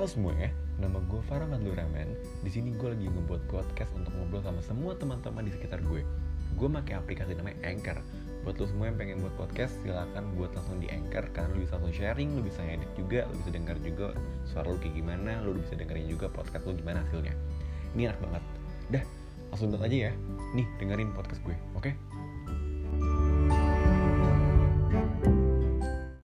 Halo semua ya, nama gue Farah Madlu Rahman. Di sini gue lagi ngebuat podcast untuk ngobrol sama semua teman-teman di sekitar gue. Gue pakai aplikasi namanya Anchor. Buat lo semua yang pengen buat podcast, silakan buat langsung di Anchor karena lo bisa langsung sharing, lo bisa edit juga, lo bisa dengar juga suara lo kayak gimana, lo bisa dengerin juga podcast lo gimana hasilnya. Ini enak banget. Dah, langsung download aja ya. Nih, dengerin podcast gue, oke?